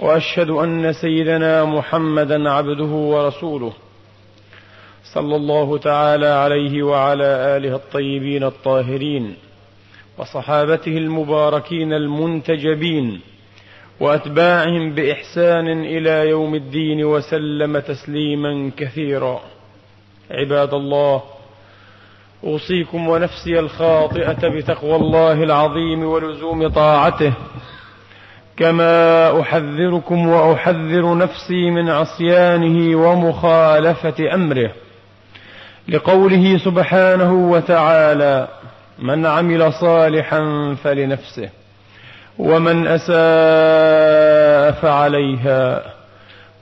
وأشهد أن سيدنا محمدا عبده ورسوله صلى الله تعالى عليه وعلى آله الطيبين الطاهرين وصحابته المباركين المنتجبين وأتباعهم بإحسان إلى يوم الدين وسلم تسليما كثيرا. عباد الله أوصيكم ونفسي الخاطئة بتقوى الله العظيم ولزوم طاعته. كما أحذركم وأحذر نفسي من عصيانه ومخالفة أمره. لقوله سبحانه وتعالى من عمل صالحا فلنفسه ومن أساء فعليها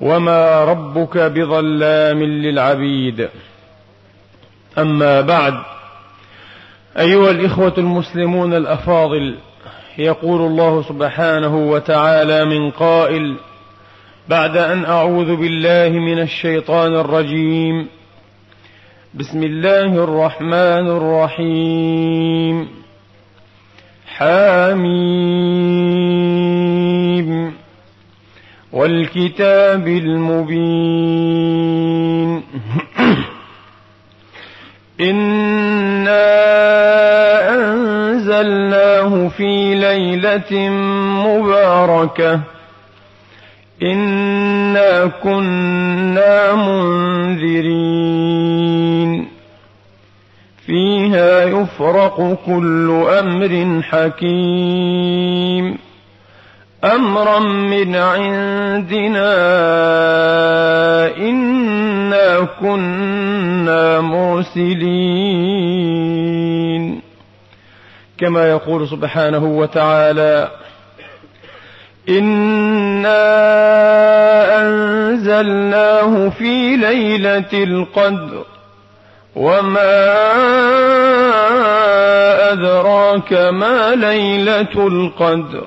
وما ربك بظلام للعبيد. أما بعد أيها الإخوة المسلمون الأفاضل يقول الله سبحانه وتعالى من قائل بعد أن أعوذ بالله من الشيطان الرجيم. بسم الله الرحمن الرحيم. حميم. والكتاب المبين. انا انزلناه في ليله مباركه انا كنا منذرين فيها يفرق كل أمر حكيم أمرا من عندنا إنا كنا مرسلين. كما يقول سبحانه وتعالى إنا أنزلناه في ليلة القدر وما أدراك ما ليلة القدر.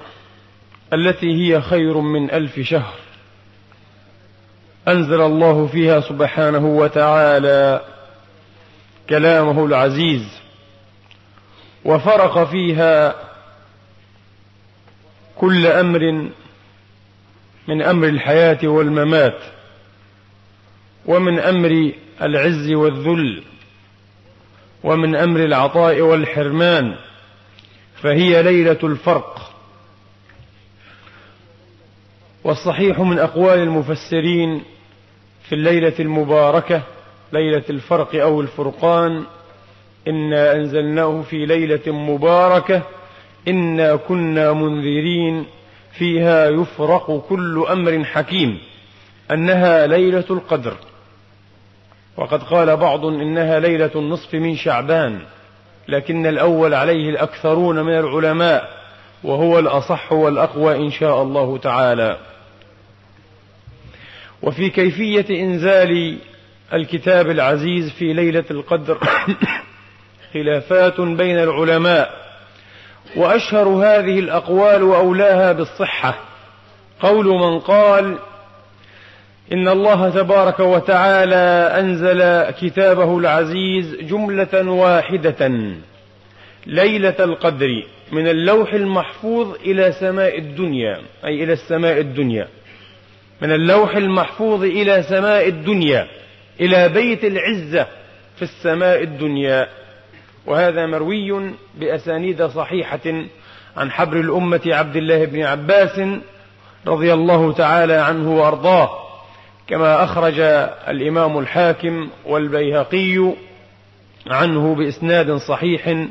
التي هي خير من ألف شهر. أنزل الله فيها سبحانه وتعالى كلامه العزيز وفرق فيها كل أمر من أمر الحياة والممات ومن أمر العز والذل ومن أمر العطاء والحرمان فهي ليلة الفرق. والصحيح من أقوال المفسرين في الليلة المباركة ليلة الفرق أو الفرقان إنا أنزلناه في ليلة مباركة إنا كنا منذرين فيها يفرق كل أمر حكيم أنها ليلة القدر. وقد قال بعض إنها ليلة النصف من شعبان لكن الأول عليه الأكثرون من العلماء وهو الأصح والأقوى إن شاء الله تعالى. وفي كيفية إنزال الكتاب العزيز في ليلة القدر خلافات بين العلماء وأشهر هذه الأقوال واولاها بالصحة. قول من قال إن الله تبارك وتعالى أنزل كتابه العزيز جملة واحدة ليلة القدر. من اللوح المحفوظ إلى سماء الدنيا أي إلى السماء الدنيا. من اللوح المحفوظ إلى سماء الدنيا إلى بيت العزة في السماء الدنيا. وهذا مروي بأسانيد صحيحة عن حبر الأمة عبد الله بن عباس رضي الله تعالى عنه وأرضاه كما أخرج الإمام الحاكم والبيهقي عنه بإسناد صحيح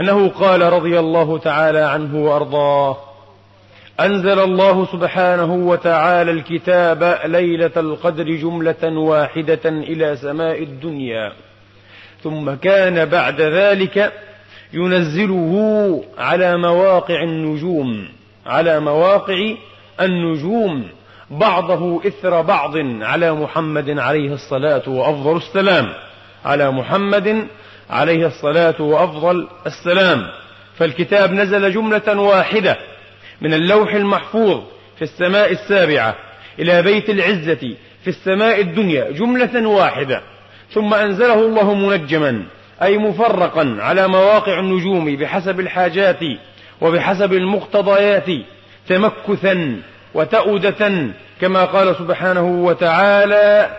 أنه قال رضي الله تعالى عنه وأرضاه أنزل الله سبحانه وتعالى الكتاب ليلة القدر جملة واحدة إلى سماء الدنيا ثم كان بعد ذلك ينزله على مواقع النجوم على مواقع النجوم بعضه إثر بعض على محمد عليه الصلاة وأفضل السلام على محمد عليه الصلاة وأفضل السلام. فالكتاب نزل جملة واحدة من اللوح المحفوظ في السماء السابعة إلى بيت العزة في السماء الدنيا جملة واحدة. ثم أنزله الله منجما أي مفرقا على مواقع النجوم بحسب الحاجات وبحسب المقتضيات تمكثا وتأودة كما قال سبحانه وتعالى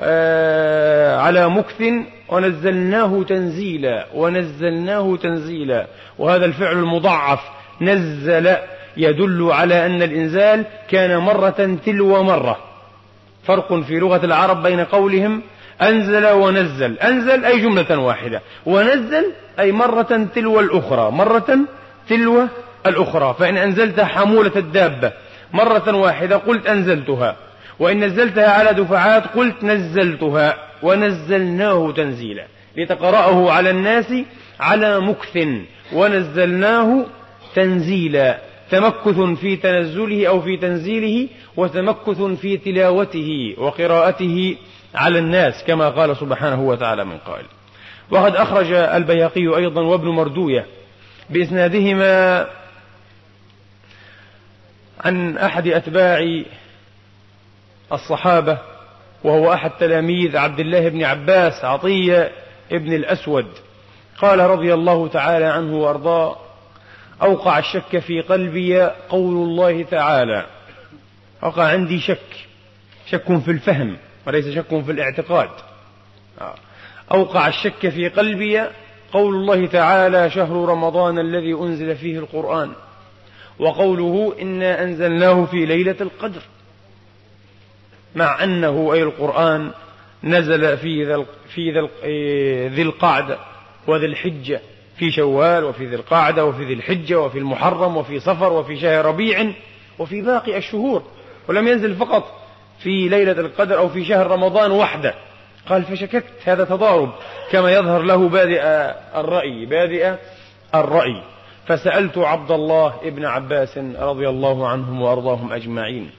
آه على مكث ونزلناه تنزيلا ونزلناه تنزيلا. وهذا الفعل المضعف نزل يدل على أن الإنزال كان مرة تلو مرة. فرق في لغة العرب بين قولهم أنزل ونزل. أنزل أي جملة واحدة. ونزل أي مرة تلو الأخرى. مرة تلو الأخرى. فإن أنزلت حمولة الدابة مرة واحدة قلت أنزلتها. وإن نزلتها على دفعات قلت نزلتها. ونزلناه تنزيلا لتقرأه على الناس على مكث. ونزلناه تنزيلا تمكث في تنزله أو في تنزيله وتمكث في تلاوته وقراءته على الناس كما قال سبحانه وتعالى من قائل. وقد أخرج البيهقي أيضا وابن مردوية بإسنادهما عن أحد أتباع الصحابة وهو أحد تلاميذ عبد الله بن عباس عطية ابن الأسود. قال رضي الله تعالى عنه وأرضاه أوقع الشك في قلبي قول الله تعالى. وقع عندي شك شك في الفهم وليس شك في الاعتقاد. أوقع الشك في قلبي قول الله تعالى شهر رمضان الذي أنزل فيه القرآن. وقوله إنا أنزلناه في ليلة القدر. مع أنه أي القرآن نزل في ذي في ذي القعدة وذي الحجة في شوال وفي ذي القعدة وفي ذي الحجة وفي المحرم وفي صفر وفي شهر ربيع وفي باقي الشهور ولم ينزل فقط في ليلة القدر أو في شهر رمضان وحده. قال فشككت هذا تضارب كما يظهر له بادئ الرأي بادئ الرأي. فسألت عبد الله ابن عباس رضي الله عنهم وأرضاهم أجمعين.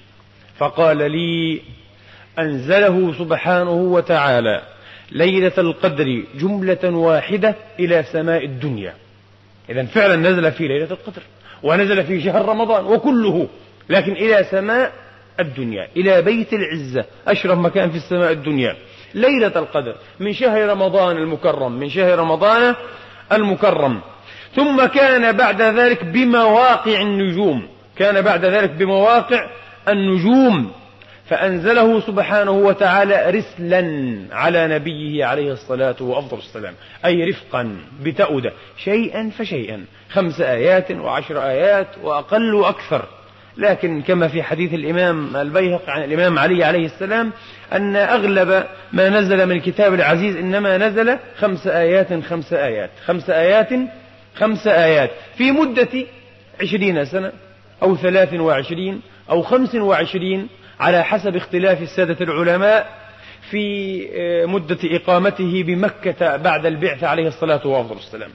فقال لي أنزله سبحانه وتعالى ليلة القدر جملة واحدة إلى سماء الدنيا. إذا فعلا نزل في ليلة القدر ونزل في شهر رمضان وكله لكن إلى سماء الدنيا إلى بيت العزة أشرف مكان في السماء الدنيا. ليلة القدر من شهر رمضان المكرم من شهر رمضان المكرم. ثم كان بعد ذلك بمواقع النجوم كان بعد ذلك بمواقع النجوم. فأنزله سبحانه وتعالى رسلا على نبيه عليه الصلاة وأفضل السلام أي رفقا بتأودة شيئا فشيئا خمس آيات وعشر آيات وأقل وأكثر. لكن كما في حديث الإمام البيهق عن الإمام علي عليه السلام أن أغلب ما نزل من الكتاب العزيز إنما نزل خمس آيات خمس آيات خمس آيات خمس آيات في مدة عشرين سنة أو ثلاث وعشرين أو خمس وعشرين على حسب اختلاف السادة العلماء في آه، مدة إقامته بمكة بعد البعثة عليه الصلاة والسلام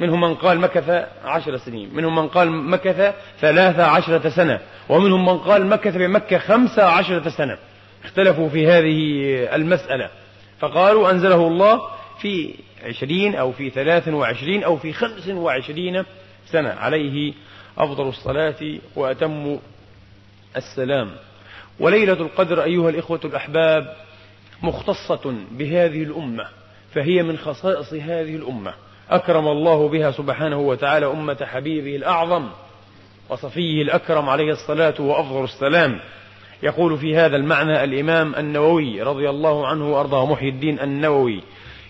منهم من قال مكث عشر سنين منهم من قال مكث ثلاث عشرة سنة ومنهم من قال مكث بمكة خمس عشرة سنة. اختلفوا في هذه المسألة. فقالوا أنزله الله في عشرين أو في ثلاث وعشرين أو في خمس وعشرين سنة عليه أفضل الصلاة وأتم السلام. وليلة القدر أيها الإخوة الأحباب مختصة بهذه الأمة فهي من خصائص هذه الأمة. أكرم الله بها سبحانه وتعالى أمة حبيبه الأعظم وصفيه الأكرم عليه الصلاة وأفضل السلام. يقول في هذا المعنى الإمام النووي رضي الله عنه وأرضاه محي الدين النووي.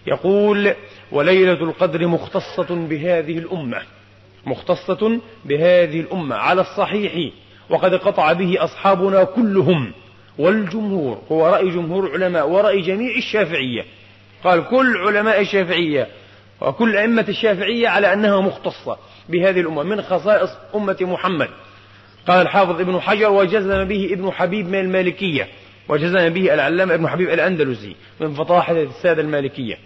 يقول وليلة القدر مختصة بهذه الأمة مختصة بهذه الأمة على الصحيح وقد قطع به أصحابنا كلهم والجمهور هو رأي جمهور العلماء ورأي جميع الشافعية. قال كل علماء الشافعية وكل أئمة الشافعية على أنها مختصة بهذه الأمة من خصائص أمة محمد. قال الحافظ ابن حجر وجزم به ابن حبيب من المالكية وجزم به العلامة ابن حبيب الأندلسي من فطاحة السادة المالكية.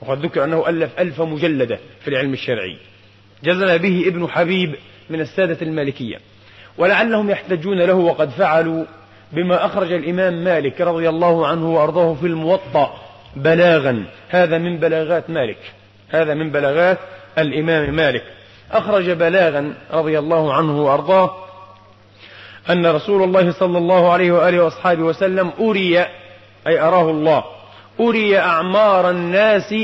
وقد ذكر أنه ألف ألف مجلدة في العلم الشرعي. جزم به ابن حبيب من السادة المالكية. ولعلهم يحتجون له وقد فعلوا بما أخرج الإمام مالك رضي الله عنه وأرضاه في الموطأ بلاغا. هذا من بلاغات مالك. هذا من بلاغات الإمام مالك. أخرج بلاغا رضي الله عنه وأرضاه أن رسول الله صلى الله عليه وآله وأصحابه وسلم أري أي أراه الله أري أعمار الناس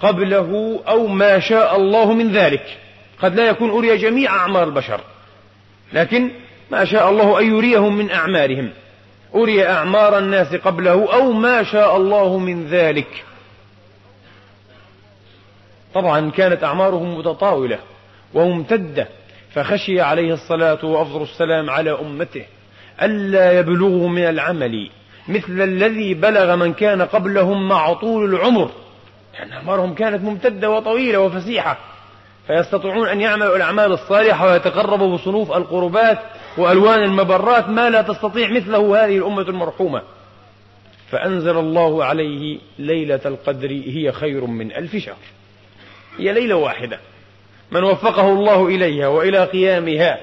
قبله أو ما شاء الله من ذلك. قد لا يكون أري جميع أعمار البشر. لكن ما شاء الله أن يريهم من أعمارهم أري أعمار الناس قبله أو ما شاء الله من ذلك. طبعا كانت أعمارهم متطاولة وممتدة فخشي عليه الصلاة وأفضل السلام على أمته ألا يبلغوا من العمل مثل الذي بلغ من كان قبلهم مع طول العمر. يعني أعمارهم كانت ممتدة وطويلة وفسيحة. فيستطيعون أن يعملوا الأعمال الصالحة ويتقربوا بصنوف القربات وألوان المبرات ما لا تستطيع مثله هذه الأمة المرحومة. فأنزل الله عليه ليلة القدر هي خير من ألف شهر. هي ليلة واحدة. من وفقه الله إليها وإلى قيامها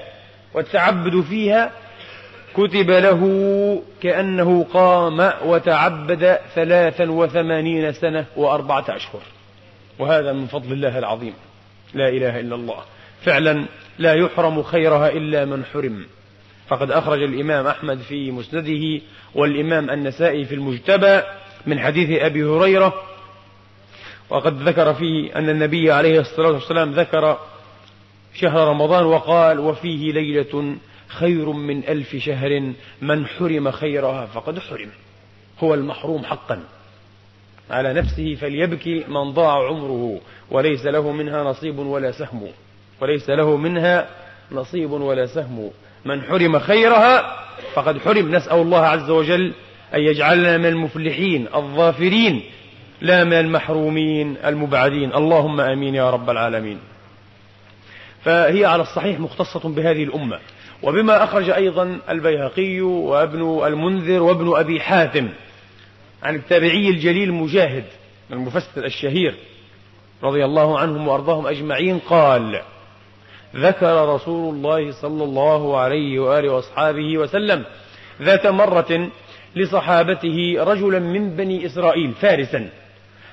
والتعبد فيها كتب له كأنه قام وتعبد ثلاثا وثمانين سنة وأربعة أشهر. وهذا من فضل الله العظيم. لا إله إلا الله. فعلا لا يحرم خيرها إلا من حرم. فقد أخرج الإمام أحمد في مسنده والإمام النسائي في المجتبى من حديث أبي هريرة وقد ذكر فيه أن النبي عليه الصلاة والسلام ذكر شهر رمضان وقال وفيه ليلة خير من ألف شهر من حرم خيرها. فقد حرم. هو المحروم حقا. على نفسه فليبكي من ضاع عمره وليس له منها نصيب ولا سهم. وليس له منها نصيب ولا سهم. من حرم خيرها فقد حرم نسأل الله عز وجل أن يجعلنا من المفلحين الظافرين لا من المحرومين المبعدين. اللهم آمين يا رب العالمين. فهي على الصحيح مختصة بهذه الأمة. وبما أخرج أيضا البيهقي وابن المنذر وابن أبي حاتم. عن التابعي الجليل مجاهد المفسر الشهير رضي الله عنهم وأرضاهم أجمعين قال ذكر رسول الله صلى الله عليه وآله وأصحابه وسلم ذات مرة لصحابته رجلا من بني إسرائيل فارسا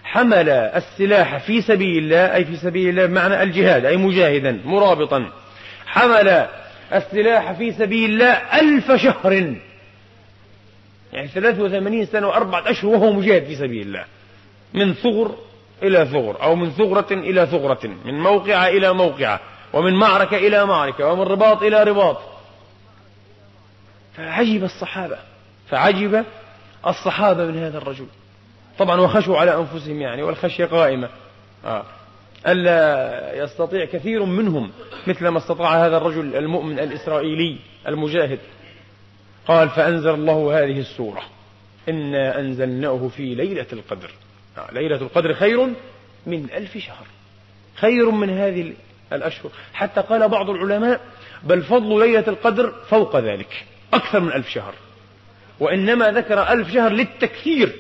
حمل السلاح في سبيل الله أي في سبيل الله بمعنى الجهاد أي مجاهدا مرابطا حمل السلاح في سبيل الله ألف شهر يعني 83 سنة وأربعة أشهر وهو مجاهد في سبيل الله. من ثغر إلى ثغر أو من ثغرة إلى ثغرة من موقعة إلى موقعة ومن معركة إلى معركة ومن رباط إلى رباط. فعجب الصحابة فعجب الصحابة من هذا الرجل. طبعا وخشوا على أنفسهم يعني والخشية قائمة. آه. ألا يستطيع كثير منهم مثل ما استطاع هذا الرجل المؤمن الإسرائيلي المجاهد. قال فأنزل الله هذه السورة. إنا أنزلناه في ليلة القدر. آه. ليلة القدر خير من ألف شهر. خير من هذه الأشهر. حتى قال بعض العلماء بل فضل ليلة القدر فوق ذلك أكثر من ألف شهر. وإنما ذكر ألف شهر للتكثير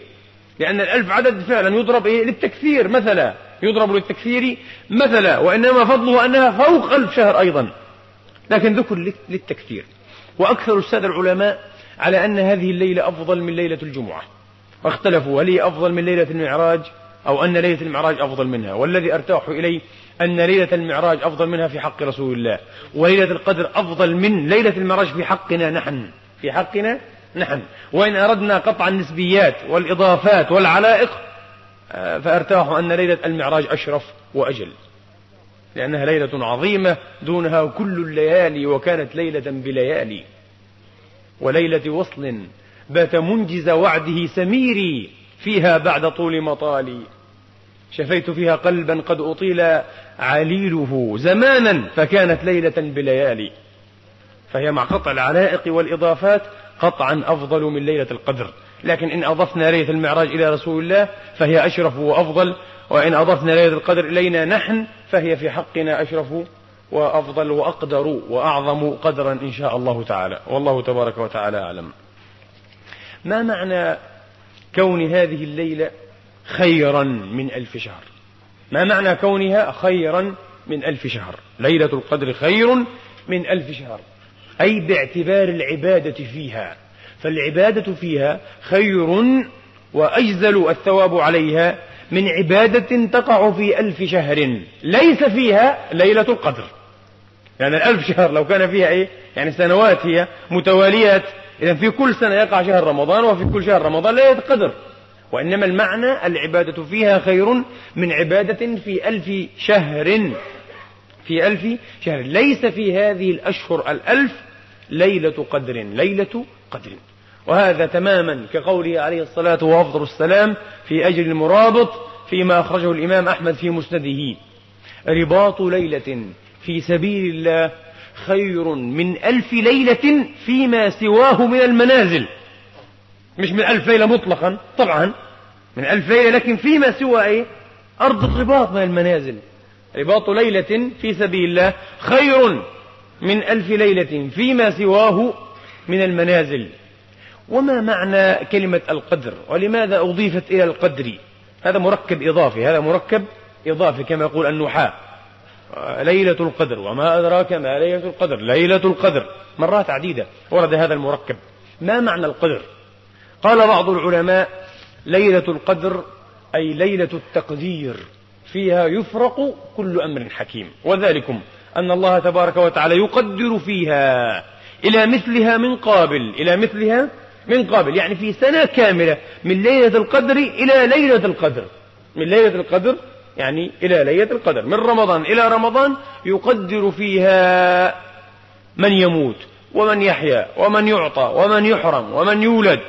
لأن الألف عدد فعلا يضرب إيه؟ للتكثير مثلا. يضرب للتكثير مثلا وإنما فضله أنها فوق ألف شهر أيضا. لكن ذكر للتكثير وأكثر السادة العلماء على أن هذه الليلة أفضل من ليلة الجمعة. واختلفوا هل هي أفضل من ليلة المعراج أو أن ليلة المعراج أفضل منها. والذي أرتاح إليه أن ليلة المعراج أفضل منها في حق رسول الله. وليلة القدر أفضل من ليلة المعراج في حقنا نحن. في حقنا نحن. وإن أردنا قطع النسبيات والإضافات والعلائق آه، فأرتاح أن ليلة المعراج أشرف وأجل. لأنها ليلة عظيمة دونها كل الليالي وكانت ليلة بليالي. وليلة وصل بات منجز وعده سميري فيها بعد طول مطالي. شفيت فيها قلبا قد أطيل عليله زمانا فكانت ليلة بليالي. فهي مع قطع العلائق والإضافات قطعا أفضل من ليلة القدر. لكن إن أضفنا ليلة المعراج إلى رسول الله فهي أشرف وأفضل وإن أضفنا ليلة القدر إلينا نحن فهي في حقنا أشرف وأفضل وأقدر وأعظم قدرا إن شاء الله تعالى. والله تبارك وتعالى أعلم. ما معنى كون هذه الليلة خيرا من ألف شهر؟ ما معنى كونها خيرا من ألف شهر؟ ليلة القدر خير من ألف شهر. أي باعتبار العبادة فيها. فالعبادة فيها خير وأجزل الثواب عليها من عبادة تقع في ألف شهر. ليس فيها ليلة القدر. يعني الألف شهر لو كان فيها إيه؟ يعني سنوات هي متواليات. إذا في كل سنة يقع شهر رمضان وفي كل شهر رمضان ليلة القدر. وإنما المعنى العبادة فيها خير من عبادة في ألف شهر. في ألف شهر. ليس في هذه الأشهر الألف ليلة قدر. ليلة قدر. وهذا تماما كقوله عليه الصلاة وأفضل السلام في أجر المرابط فيما أخرجه الإمام أحمد في مسنده. رباط ليلة في سبيل الله خير من ألف ليلة فيما سواه من المنازل. مش من ألف ليلة مطلقا طبعا. من ألف ليلة لكن فيما سوى إيه؟ أرض الرباط من المنازل. رباط ليلة في سبيل الله خير من ألف ليلة فيما سواه من المنازل. وما معنى كلمة القدر؟ ولماذا أضيفت إلى القدر؟ هذا مركب إضافي هذا مركب إضافي كما يقول النحاة. ليلة القدر. وما أدراك ما ليلة القدر؟ ليلة القدر. مرات عديدة ورد هذا المركب. ما معنى القدر؟ قال بعض العلماء ليلة القدر أي ليلة التقدير. فيها يفرق كل أمر حكيم. وذلكم أن الله تبارك وتعالى يقدر فيها إلى مثلها من قابل. إلى مثلها من قابل يعني في سنة كاملة من ليلة القدر إلى ليلة القدر. من ليلة القدر يعني إلى ليلة القدر. من رمضان إلى رمضان يقدر فيها من يموت ومن يحيا ومن يعطى ومن يحرم ومن يولد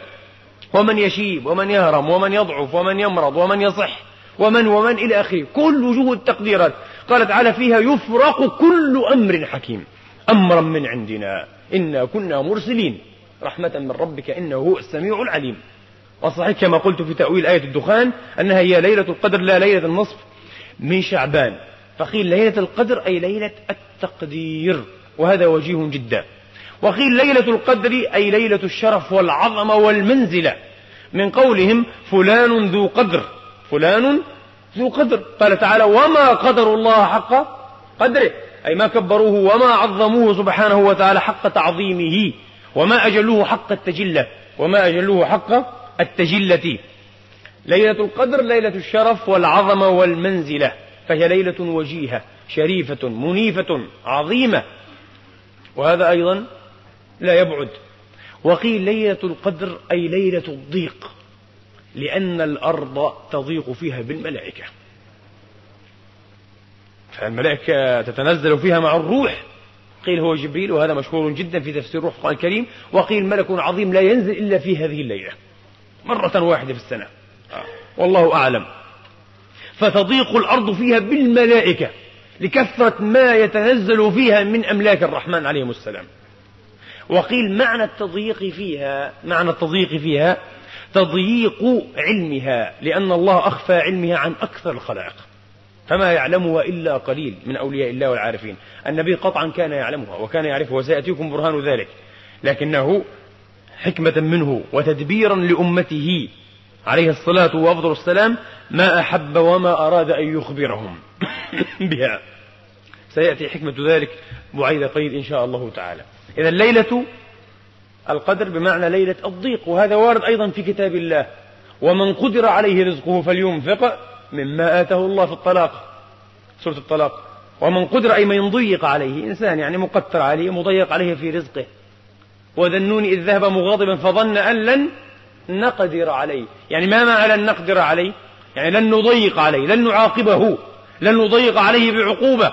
ومن يشيب ومن يهرم ومن يضعف ومن يمرض ومن يصح ومن ومن إلى آخره. كل وجوه التقديرات. قال تعالى فيها يفرق كل أمر حكيم. أمرا من عندنا. إنا كنا مرسلين. رحمة من ربك إنه هو السميع العليم. وصحيح كما قلت في تأويل آية الدخان أنها هي ليلة القدر لا ليلة النصف من شعبان. فقيل ليلة القدر أي ليلة التقدير وهذا وجيه جدا. وقيل ليلة القدر أي ليلة الشرف والعظمة والمنزلة. من قولهم فلان ذو قدر. فلان ذو قدر. قال تعالى وما قدر الله حق قدره. أي ما كبروه وما عظموه سبحانه وتعالى حق تعظيمه. وما أجلوه حق التجلة وما أجلوه حق التجلة. ليلة القدر ليلة الشرف والعظمة والمنزلة. فهي ليلة وجيهة شريفة منيفة عظيمة. وهذا أيضا لا يبعد. وقيل ليلة القدر أي ليلة الضيق لأن الأرض تضيق فيها بالملائكة. فالملائكة تتنزل فيها مع الروح. قيل هو جبريل وهذا مشهور جدا في تفسير روح القرآن الكريم. وقيل ملك عظيم لا ينزل إلا في هذه الليلة. مرة واحدة في السنة. والله أعلم. فتضيق الأرض فيها بالملائكة لكثرة ما يتنزل فيها من أملاك الرحمن عليهم السلام. وقيل معنى التضييق فيها معنى التضييق فيها تضييق علمها لأن الله أخفى علمها عن أكثر الخلائق. فما يعلمها إلا قليل من أولياء الله والعارفين. النبي قطعا كان يعلمها وكان يعرفها وسيأتيكم برهان ذلك لكنه حكمة منه وتدبيرا لأمته عليه الصلاة وأفضل السلام ما أحب وما أراد أن يخبرهم بها. سيأتي حكمة ذلك بعيد قليل إن شاء الله تعالى. إذا ليلة القدر بمعنى ليلة الضيق وهذا وارد أيضا في كتاب الله. ومن قدر عليه رزقه فلينفق. مما آته الله في الطلاق سورة الطلاق. ومن قدر أي من ضيق عليه إنسان يعني مقتر عليه مضيق عليه في رزقه. وذنون إذ ذهب مغاضبا فظن أن لن نقدر عليه. يعني ما معنى لن نقدر عليه؟ يعني لن نضيق عليه لن نعاقبه لن نضيق عليه بعقوبة.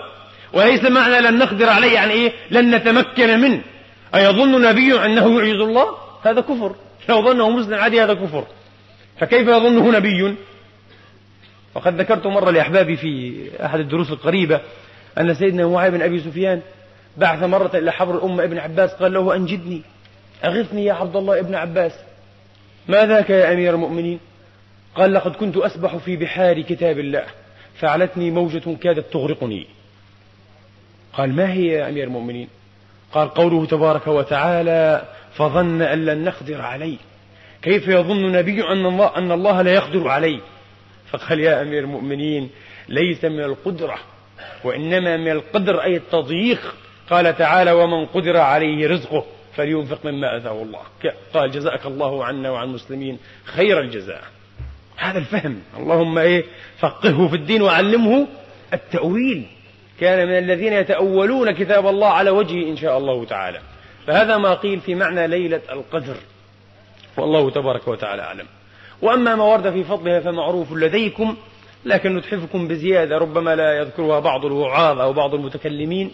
وليس معنى لن نقدر عليه يعني إيه؟ لن نتمكن منه. أيظن نبي أنه يعجز الله؟ هذا كفر. لو ظنه مسلم عادي هذا كفر. فكيف يظنه نبي؟ وقد ذكرت مرة لأحبابي في أحد الدروس القريبة أن سيدنا معاوية بن أبي سفيان بعث مرة إلى حبر الأمة ابن عباس قال له أنجدني أغثني يا عبد الله ابن عباس. ما ذاك يا أمير المؤمنين؟ قال لقد كنت أسبح في بحار كتاب الله فعلتني موجة كادت تغرقني. قال ما هي يا أمير المؤمنين؟ قال قوله تبارك وتعالى فظن أن لن نقدر عليه كيف يظن نبي أن الله, أن الله لا يقدر عليه فقال يا أمير المؤمنين ليس من القدرة وإنما من القدر أي التضييق. قال تعالى ومن قدر عليه رزقه فلينفق مما أتاه الله. قال جزاك الله عنا وعن المسلمين خير الجزاء. هذا الفهم. اللهم إيه فقهه في الدين وعلمه التأويل. كان من الذين يتأولون كتاب الله على وجهه إن شاء الله تعالى. فهذا ما قيل في معنى ليلة القدر. والله تبارك وتعالى أعلم. وأما ما ورد في فضلها فمعروف لديكم لكن نتحفكم بزيادة ربما لا يذكرها بعض الوعاظ أو بعض المتكلمين.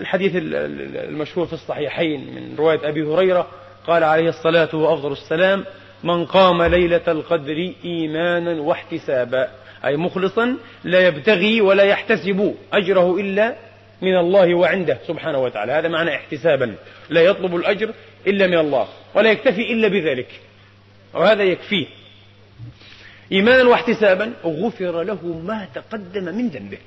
الحديث المشهور في الصحيحين من رواية أبي هريرة قال عليه الصلاة وأفضل السلام من قام ليلة القدر إيمانا واحتسابا أي مخلصا لا يبتغي ولا يحتسب أجره إلا من الله وعنده سبحانه وتعالى. هذا معنى احتسابا لا يطلب الأجر إلا من الله ولا يكتفي إلا بذلك. وهذا يكفيه. إيمانا واحتسابا غفر له ما تقدم من ذنبه.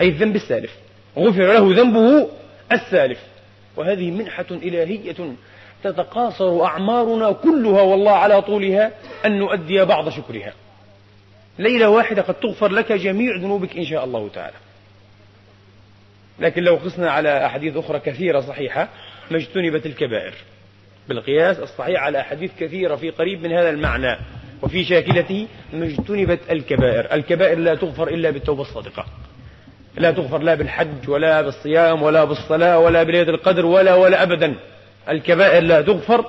أي الذنب السالف. غفر له ذنبه السالف. وهذه منحة إلهية تتقاصر أعمارنا كلها والله على طولها أن نؤدي بعض شكرها. ليلة واحدة قد تغفر لك جميع ذنوبك إن شاء الله تعالى. لكن لو قسنا على أحاديث أخرى كثيرة صحيحة ما اجتنبت الكبائر. بالقياس الصحيح على أحاديث كثيرة في قريب من هذا المعنى وفي شاكلته اجتنبت الكبائر الكبائر لا تغفر إلا بالتوبة الصادقة لا تغفر لا بالحج ولا بالصيام ولا بالصلاة ولا بليلة القدر ولا ولا أبدا الكبائر لا تغفر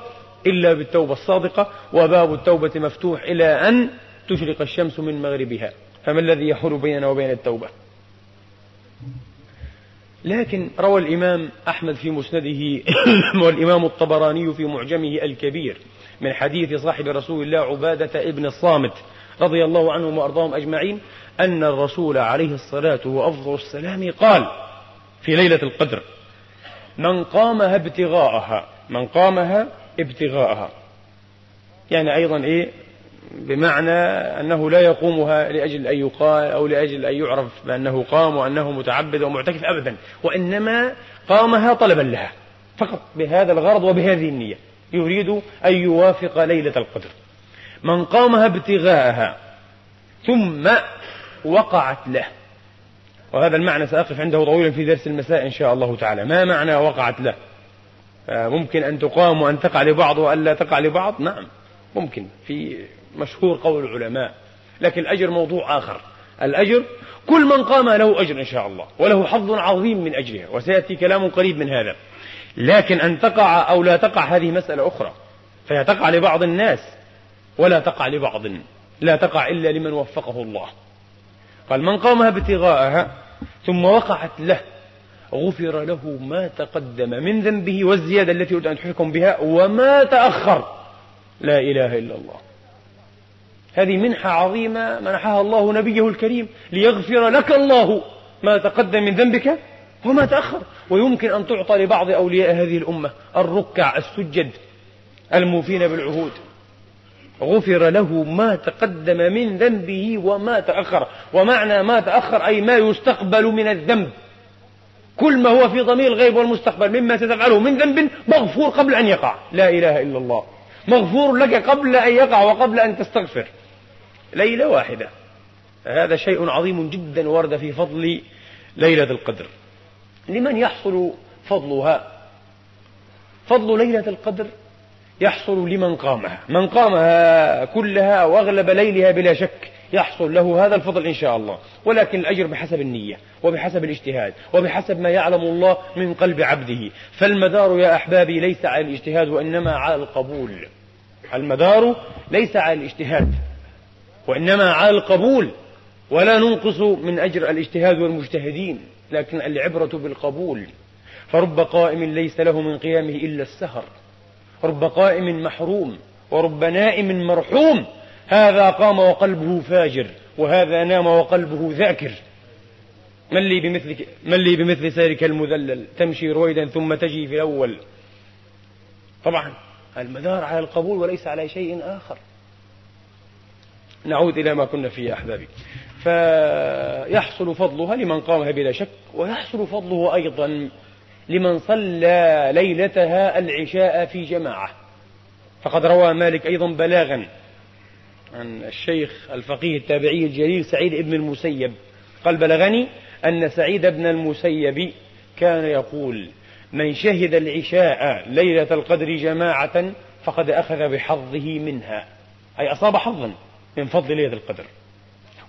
إلا بالتوبة الصادقة وباب التوبة مفتوح إلى أن تشرق الشمس من مغربها فما الذي يحول بيننا وبين التوبة؟ لكن روى الإمام أحمد في مسنده والإمام الطبراني في معجمه الكبير من حديث صاحب رسول الله عبادة ابن الصامت رضي الله عنهم وأرضاهم أجمعين أن الرسول عليه الصلاة وأفضل السلام قال في ليلة القدر من قامها ابتغاءها من قامها ابتغاءها. يعني أيضا إيه؟ بمعنى أنه لا يقومها لأجل أن يقال أو لأجل أن يعرف بأنه قام وأنه متعبد ومعتكف أبدا وإنما قامها طلبا لها فقط بهذا الغرض وبهذه النية. يريد أن يوافق ليلة القدر. من قامها ابتغاءها ثم وقعت له. وهذا المعنى سأقف عنده طويلا في درس المساء إن شاء الله تعالى. ما معنى وقعت له؟ ممكن أن تقام وأن تقع لبعض وأن لا تقع لبعض؟ نعم ممكن. في مشهور قول العلماء لكن الأجر موضوع آخر. الأجر كل من قام له أجر إن شاء الله وله حظ عظيم من أجرها وسيأتي كلام قريب من هذا. لكن أن تقع أو لا تقع هذه مسألة أخرى فهي تقع لبعض الناس ولا تقع لبعض لا تقع إلا لمن وفقه الله. قال من قامها ابتغاءها ثم وقعت له غفر له ما تقدم من ذنبه والزيادة التي أريد أن تحكم بها وما تأخر. لا إله إلا الله. هذه منحة عظيمة منحها الله نبيه الكريم ليغفر لك الله ما تقدم من ذنبك وما تأخر. ويمكن أن تعطى لبعض أولياء هذه الأمة الركع السجد الموفين بالعهود. غفر له ما تقدم من ذنبه وما تأخر. ومعنى ما تأخر أي ما يستقبل من الذنب. كل ما هو في ضمير الغيب والمستقبل مما ستفعله من ذنب مغفور قبل أن يقع. لا إله إلا الله. مغفور لك قبل أن يقع وقبل أن تستغفر. ليلة واحدة. هذا شيء عظيم جدا ورد في فضل ليلة القدر. لمن يحصل فضلها؟ فضل ليلة القدر يحصل لمن قامها. من قامها كلها وأغلب ليلها بلا شك يحصل له هذا الفضل إن شاء الله. ولكن الأجر بحسب النية وبحسب الاجتهاد وبحسب ما يعلم الله من قلب عبده. فالمدار يا أحبابي ليس على الاجتهاد وإنما على القبول. المدار ليس على الاجتهاد. وإنما على القبول ولا ننقص من أجر الاجتهاد والمجتهدين لكن العبرة بالقبول. فرب قائم ليس له من قيامه إلا السهر. رب قائم محروم ورب نائم مرحوم. هذا قام وقلبه فاجر وهذا نام وقلبه ذاكر. من لي بمثلك من لي بمثل سيرك المذلل؟ تمشي رويدا ثم تجي في الأول. طبعا المدار على القبول وليس على شيء آخر. نعود إلى ما كنا فيه أحبابي. فيحصل فضلها لمن قامها بلا شك ويحصل فضله أيضا لمن صلى ليلتها العشاء في جماعة. فقد روى مالك أيضا بلاغا عن الشيخ الفقيه التابعي الجليل سعيد بن المسيب. قال بلغني أن سعيد بن المسيب كان يقول من شهد العشاء ليلة القدر جماعة فقد أخذ بحظه منها. أي أصاب حظا. من فضل ليلة القدر.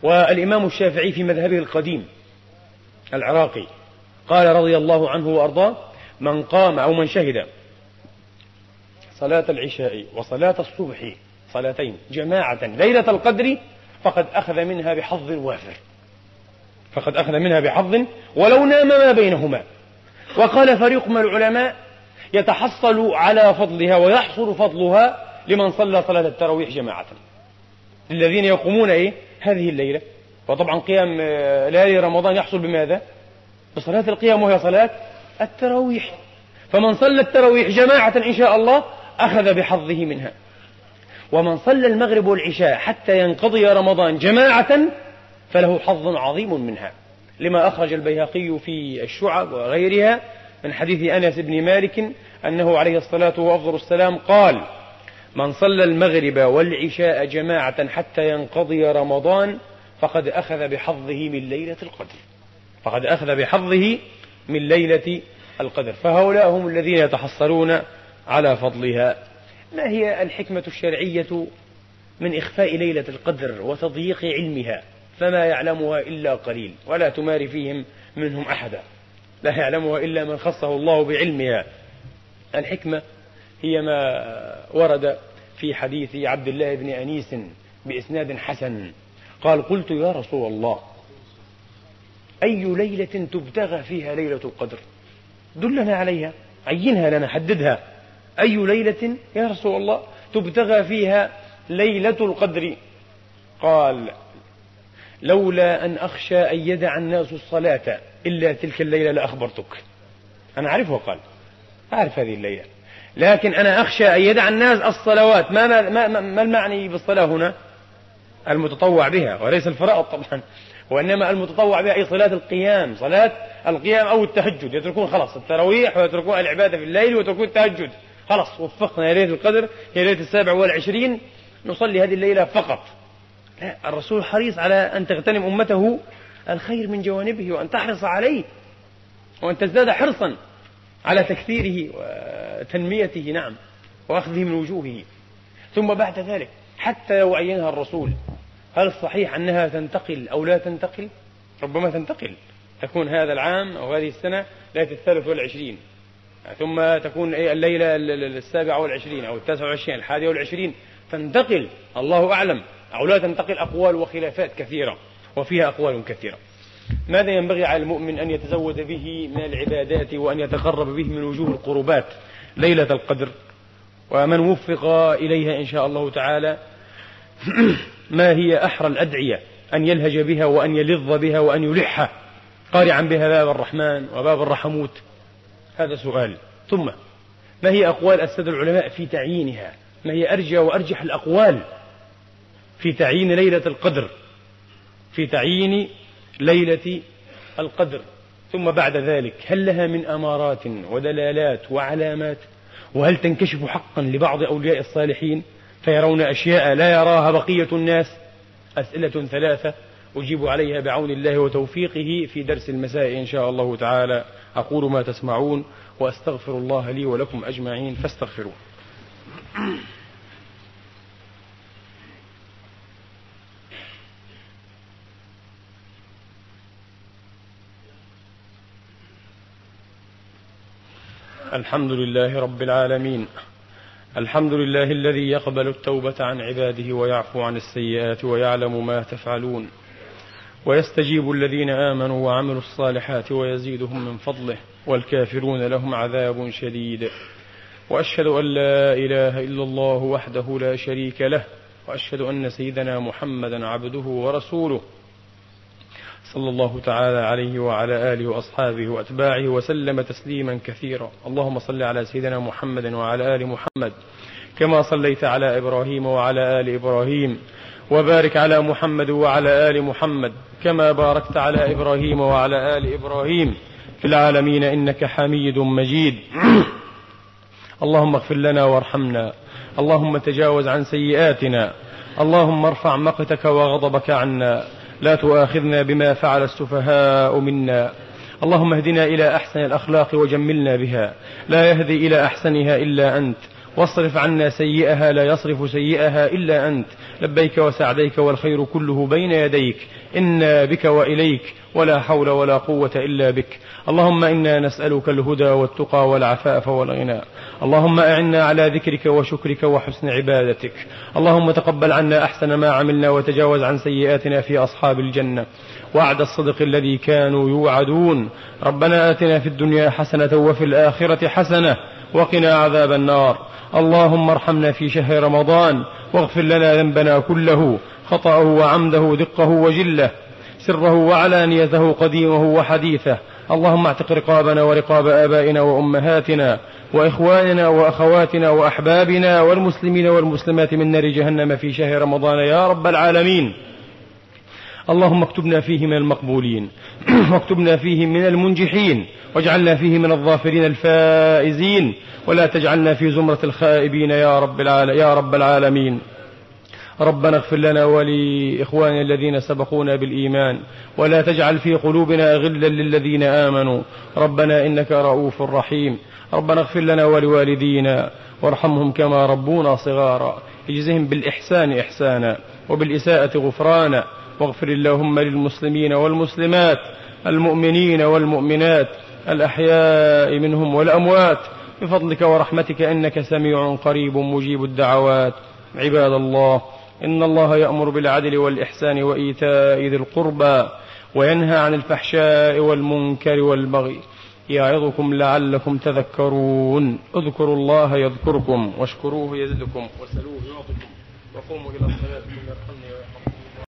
والإمام الشافعي في مذهبه القديم العراقي قال رضي الله عنه وأرضاه من قام أو من شهد صلاة العشاء وصلاة الصبح صلاتين جماعة ليلة القدر فقد أخذ منها بحظ وافر. فقد أخذ منها بحظ ولو نام ما بينهما. وقال فريق من العلماء يتحصل على فضلها ويحصل فضلها لمن صلى صلاة التراويح جماعة. للذين يقومون إيه؟ هذه الليلة. وطبعا قيام آه، ليالي رمضان يحصل بماذا؟ بصلاة القيام وهي صلاة التراويح. فمن صلى التراويح جماعة إن شاء الله أخذ بحظه منها. ومن صلى المغرب والعشاء حتى ينقضي رمضان جماعة فله حظ عظيم منها. لما أخرج البيهقي في الشعب وغيرها من حديث أنس بن مالك أنه عليه الصلاة وأفضل السلام قال من صلى المغرب والعشاء جماعة حتى ينقضي رمضان فقد أخذ بحظه من ليلة القدر. فقد أخذ بحظه من ليلة القدر. فهؤلاء هم الذين يتحصلون على فضلها. ما هي الحكمة الشرعية من إخفاء ليلة القدر وتضييق علمها؟ فما يعلمها إلا قليل ولا تماري فيهم منهم أحدا. لا يعلمها إلا من خصه الله بعلمها. الحكمة هي ما ورد في حديث عبد الله بن أنيس بإسناد حسن. قال قلت يا رسول الله أي ليلة تبتغى فيها ليلة القدر؟ دلنا عليها عينها لنا حددها. أي ليلة يا رسول الله تبتغى فيها ليلة القدر؟ قال لولا أن أخشى أن يدع الناس الصلاة إلا تلك الليلة لأخبرتك. أنا أعرفه قال. أعرف هذه الليلة. لكن أنا أخشى أن يدع الناس الصلوات. ما, ما, ما, ما المعني بالصلاة هنا؟ المتطوع بها وليس الفرائض طبعا. وإنما المتطوع بها أي صلاة القيام. صلاة القيام أو التهجد. يتركون خلاص التراويح ويتركون العبادة في الليل ويتركون التهجد. خلاص وفقنا يا ليلة القدر يا ليلة السابع والعشرين. نصلي هذه الليلة فقط. لا الرسول حريص على أن تغتنم أمته الخير من جوانبه وأن تحرص عليه وأن تزداد حرصا. على تكثيره وتنميته نعم وأخذه من وجوهه. ثم بعد ذلك حتى لو عينها الرسول هل الصحيح أنها تنتقل أو لا تنتقل؟ ربما تنتقل. تكون هذا العام أو هذه السنة ليلة الثالث والعشرين ثم تكون الليلة السابعة والعشرين أو التاسعة والعشرين الحادية والعشرين تنتقل. الله أعلم. أو لا تنتقل أقوال وخلافات كثيرة وفيها أقوال كثيرة. ماذا ينبغي على المؤمن أن يتزود به من العبادات وأن يتقرب به من وجوه القربات ليلة القدر؟ ومن وفق إليها إن شاء الله تعالى ما هي أحرى الأدعية؟ أن يلهج بها وأن يلظ بها وأن يلحها قارعا بها باب الرحمن وباب الرحموت؟ هذا سؤال. ثم ما هي أقوال السادة العلماء في تعيينها؟ ما هي أرجى وأرجح الأقوال في تعيين ليلة القدر؟ في تعيين ليلة القدر ثم بعد ذلك هل لها من أمارات ودلالات وعلامات؟ وهل تنكشف حقا لبعض أولياء الصالحين فيرون أشياء لا يراها بقية الناس؟ أسئلة ثلاثة أجيب عليها بعون الله وتوفيقه في درس المساء إن شاء الله تعالى. أقول ما تسمعون وأستغفر الله لي ولكم أجمعين فاستغفروه. الحمد لله رب العالمين. الحمد لله الذي يقبل التوبة عن عباده ويعفو عن السيئات ويعلم ما تفعلون. ويستجيب الذين آمنوا وعملوا الصالحات ويزيدهم من فضله والكافرون لهم عذاب شديد. وأشهد أن لا إله إلا الله وحده لا شريك له وأشهد أن سيدنا محمدا عبده ورسوله. صلى الله تعالى عليه وعلى آله وأصحابه وأتباعه وسلم تسليما كثيرا. اللهم صل على سيدنا محمد وعلى آل محمد كما صليت على إبراهيم وعلى آل إبراهيم وبارك على محمد وعلى آل محمد كما باركت على إبراهيم وعلى آل إبراهيم. في العالمين إنك حميد مجيد. اللهم اغفر لنا وارحمنا. اللهم تجاوز عن سيئاتنا. اللهم ارفع مقتك وغضبك عنا. لا تؤاخذنا بما فعل السفهاء منا. اللهم اهدنا إلى أحسن الأخلاق وجملنا بها. لا يهدي إلى أحسنها إلا أنت. واصرف عنا سيئها لا يصرف سيئها إلا أنت. لبيك وسعديك والخير كله بين يديك. إنا بك وإليك ولا حول ولا قوة إلا بك. اللهم إنا نسألك الهدى والتقى والعفاف والغنى. اللهم أعنا على ذكرك وشكرك وحسن عبادتك. اللهم تقبل عنا أحسن ما عملنا وتجاوز عن سيئاتنا في أصحاب الجنة. وعد الصدق الذي كانوا يوعدون. ربنا آتنا في الدنيا حسنة وفي الآخرة حسنة. وقنا عذاب النار. اللهم ارحمنا في شهر رمضان واغفر لنا ذنبنا كله خطأه وعمده دقه وجله سره وعلانيته قديمه وحديثه. اللهم اعتق رقابنا ورقاب آبائنا وأمهاتنا وإخواننا وأخواتنا وأحبابنا والمسلمين والمسلمات من نار جهنم في شهر رمضان يا رب العالمين. اللهم اكتبنا فيه من المقبولين واكتبنا فيه من المنجحين واجعلنا فيه من الظافرين الفائزين ولا تجعلنا في زمرة الخائبين يا رب, يا رب العالمين. ربنا اغفر لنا ولإخواننا الذين سبقونا بالإيمان ولا تجعل في قلوبنا غلا للذين آمنوا. ربنا إنك رؤوف رحيم. ربنا اغفر لنا ولوالدينا وارحمهم كما ربونا صغارا. اجزهم بالإحسان إحسانا وبالإساءة غفرانا. واغفر اللهم للمسلمين والمسلمات المؤمنين والمؤمنات الأحياء منهم والأموات بفضلك ورحمتك إنك سميع قريب مجيب الدعوات. عباد الله إن الله يأمر بالعدل والإحسان وإيتاء ذي القربى وينهى عن الفحشاء والمنكر والبغي. يعظكم لعلكم تذكرون. اذكروا الله يذكركم واشكروه يزدكم وسلوه يعطكم وقوموا إلى الصلاة يرحمني